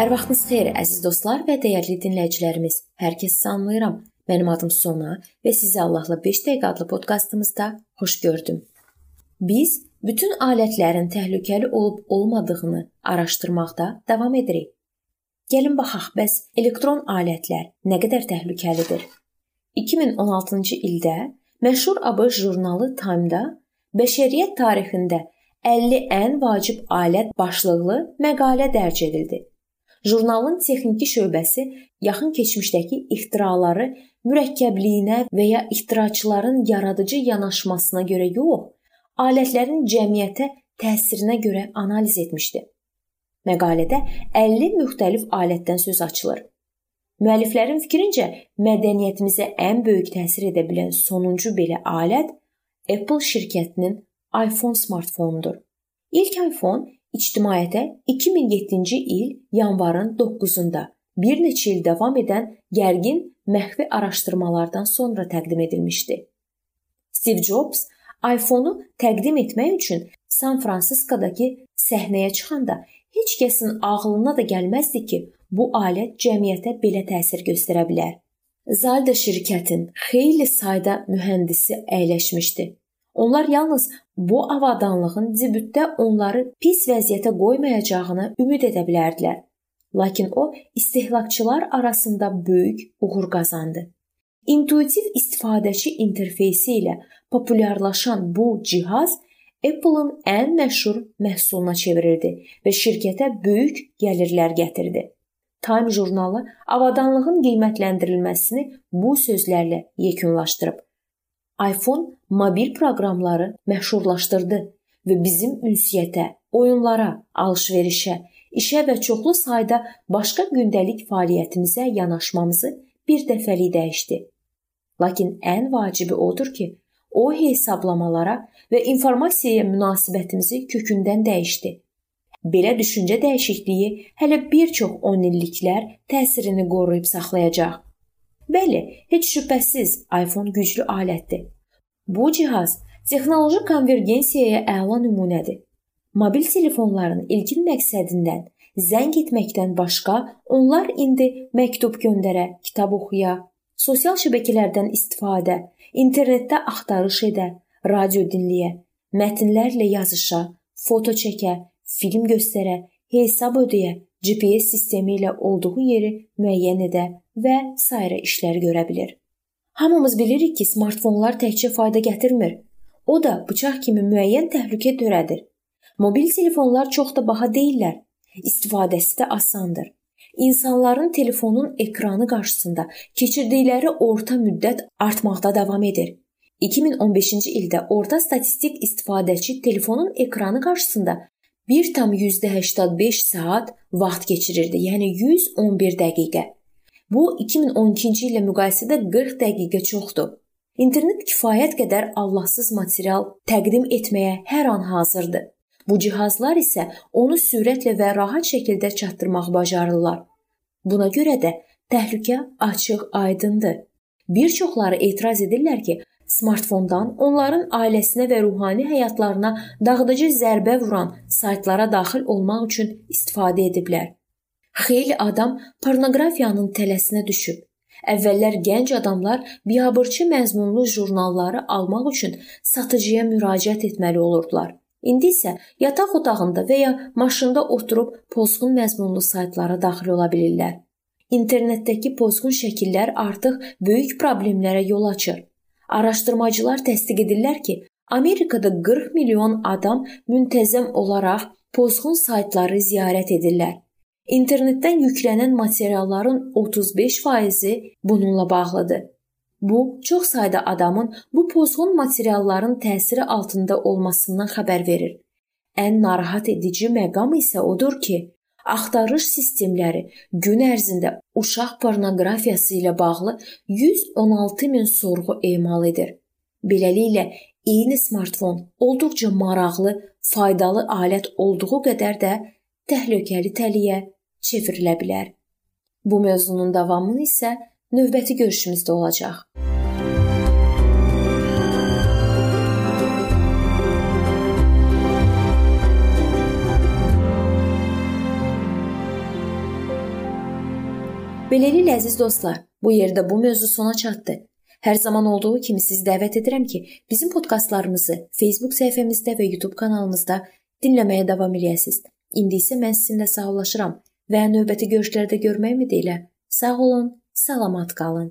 Hər vaxtınız xeyir, əziz dostlar və dəyərli dinləyicilərimiz. Hər kəsi salamlayıram. Mənim adım Sona və sizi Allahla 5 dəqiqə adlı podkastımızda xoş gördüm. Biz bütün alətlərin təhlükəli olub olmadığını araşdırmaqda davam edirik. Gəlin baxaq, bəs elektron alətlər nə qədər təhlükəlidir? 2016-cı ildə məşhur ABŞ jurnalı Time-da bəşəriyyət tarixində 50 ən vacib alət başlıqlı məqalə dərc edildi. Jurnalın texniki şöbəsi yaxın keçmişdəki ixtiraları mürəkkəbliyinə və ya ixtiraçıların yaradıcı yanaşmasına görə yox, alətlərin cəmiyyətə təsirinə görə analiz etmişdi. Məqalədə 50 müxtəlif alətdən söz açılır. Müəlliflərin fikrincə, mədəniyyətimizə ən böyük təsir edə bilən sonuncu belə alət Apple şirkətinin iPhone smartfonudur. İlk iPhone ictimaiyyətə 2007-ci il yanvarın 9-da bir neçə il davam edən gərgin məxfi araşdırmalardan sonra təqdim edilmişdi. Steve Jobs iPhone-u təqdim etmək üçün San Fransiskodakı səhnəyə çıxanda heç kəsin ağlına da gəlməzdi ki, bu alət cəmiyyətə belə təsir göstərə bilər. Zalda şirkətin xeyli sayda mühəndisi əyləşmişdi. Onlar yalnız bu avadanlığın debütdə onları pis vəziyyətə qoymayacağını ümid edə bilərdilər. Lakin o istehlakçılar arasında böyük uğur qazandı. İntuitiv istifadəçi interfeysi ilə populyarlaşan bu cihaz Apple-ın ən məşhur məhsuluna çevrildi və şirkətə böyük gəlirlər gətirdi. Time jurnalı avadanlığın qiymətləndirilməsini bu sözlərlə yekunlaşdırıb iPhone mobil proqramları məşhurlaşdırdı və bizim ünsiyyətə, oyunlara, alış-verişə, işə və çoxlu sayda başqa gündəlik fəaliyyətimizə yanaşmamızı bir dəfəlik dəyişdi. Lakin ən vacibi odur ki, o hesablamalara və informasiyaya münasibətimizi kökündən dəyişdi. Belə düşüncə dəyişikliyi hələ bir çox 10 illiklər təsirini qoruyub saxlayacaq. Bəli, heç şübhəsiz iPhone güclü alətdir. Bu cihaz texnoloji konvergensiyaya əla nümunədir. Mobil telefonların ilkin məqsədindən zəng etməkdən başqa onlar indi məktub göndərə, kitab oxuya, sosial şəbəkələrdən istifadə, internetdə axtarış edə, radio dinləyə, mətnlərlə yazışa, foto çəkə, film göstərə, hesab ödəyə, GPS sistemi ilə olduğu yeri müəyyən edə və sairə işlər görə bilər. Hamımız bilirik ki, smartfonlar təkcə fayda gətirmir. O da bıçaq kimi müəyyən təhlükə törədir. Mobil telefonlar çox da baha deyillər. İstifadəsi də asandır. İnsanların telefonun ekranı qarşısında keçirdikləri orta müddət artmaqda davam edir. 2015-ci ildə orta statistik istifadəçi telefonun ekranı qarşısında 1,85 saat vaxt keçirirdi. Yəni 111 dəqiqə. Bu 2012-ci illə müqayisədə 40 dəqiqə çoxdur. İnternet kifayət qədər Allahsız material təqdim etməyə hər an hazırdır. Bu cihazlar isə onu sürətlə və rahat şəkildə çatdırmaq bacarırlar. Buna görə də təhlükə açıq, aydındır. Bir çoxları etiraz edirlər ki, smartfondan onların ailəsinə və ruhani həyatlarına dağıdıcı zərbə vuran saytlara daxil olmaq üçün istifadə ediblər. Xeyli adam pornoqrafiyanın tələsinə düşüb. Əvvəllər gənc adamlar biabırçı məzmunlu jurnalları almaq üçün satıcıya müraciət etməli olurdular. İndi isə yataq otağında və ya maşında oturub pozğun məzmunlu saytlara daxil ola bilirlər. İnternetdəki pozğun şəkillər artıq böyük problemlərə yol açır. Araşdırmacılar təsdiq edirlər ki, Amerikada 40 milyon adam müntəzəm olaraq pozğun saytları ziyarət edirlər. İnternetdən yüklənən materialların 35%-i bununla bağlıdır. Bu, çox sayda adamın bu pozğun materialların təsiri altında olmasından xəbər verir. Ən narahat edici məqam isə odur ki, axtarış sistemləri gün ərzində uşaq pornoqrafiyası ilə bağlı 116 min sorğu emal edir. Beləliklə, eyni smartfon olduqca maraqlı, faydalı alət olduğu qədər də təhlükəli təliyə çevrilə bilər. Bu mövzunun davamını isə növbəti görüşümüzdə olacaq. Beləliklə əziz dostlar, bu yerdə bu mövzu sona çatdı. Hər zaman olduğu kimi sizi dəvət edirəm ki, bizim podkastlarımızı Facebook səhifəmizdə və YouTube kanalımızda dinləməyə davam eləyəsiniz. İndi isə mən sizinlə sağollaşıram və növbəti görüşlərdə görmək ümidi ilə sağ olun, salamat qalın.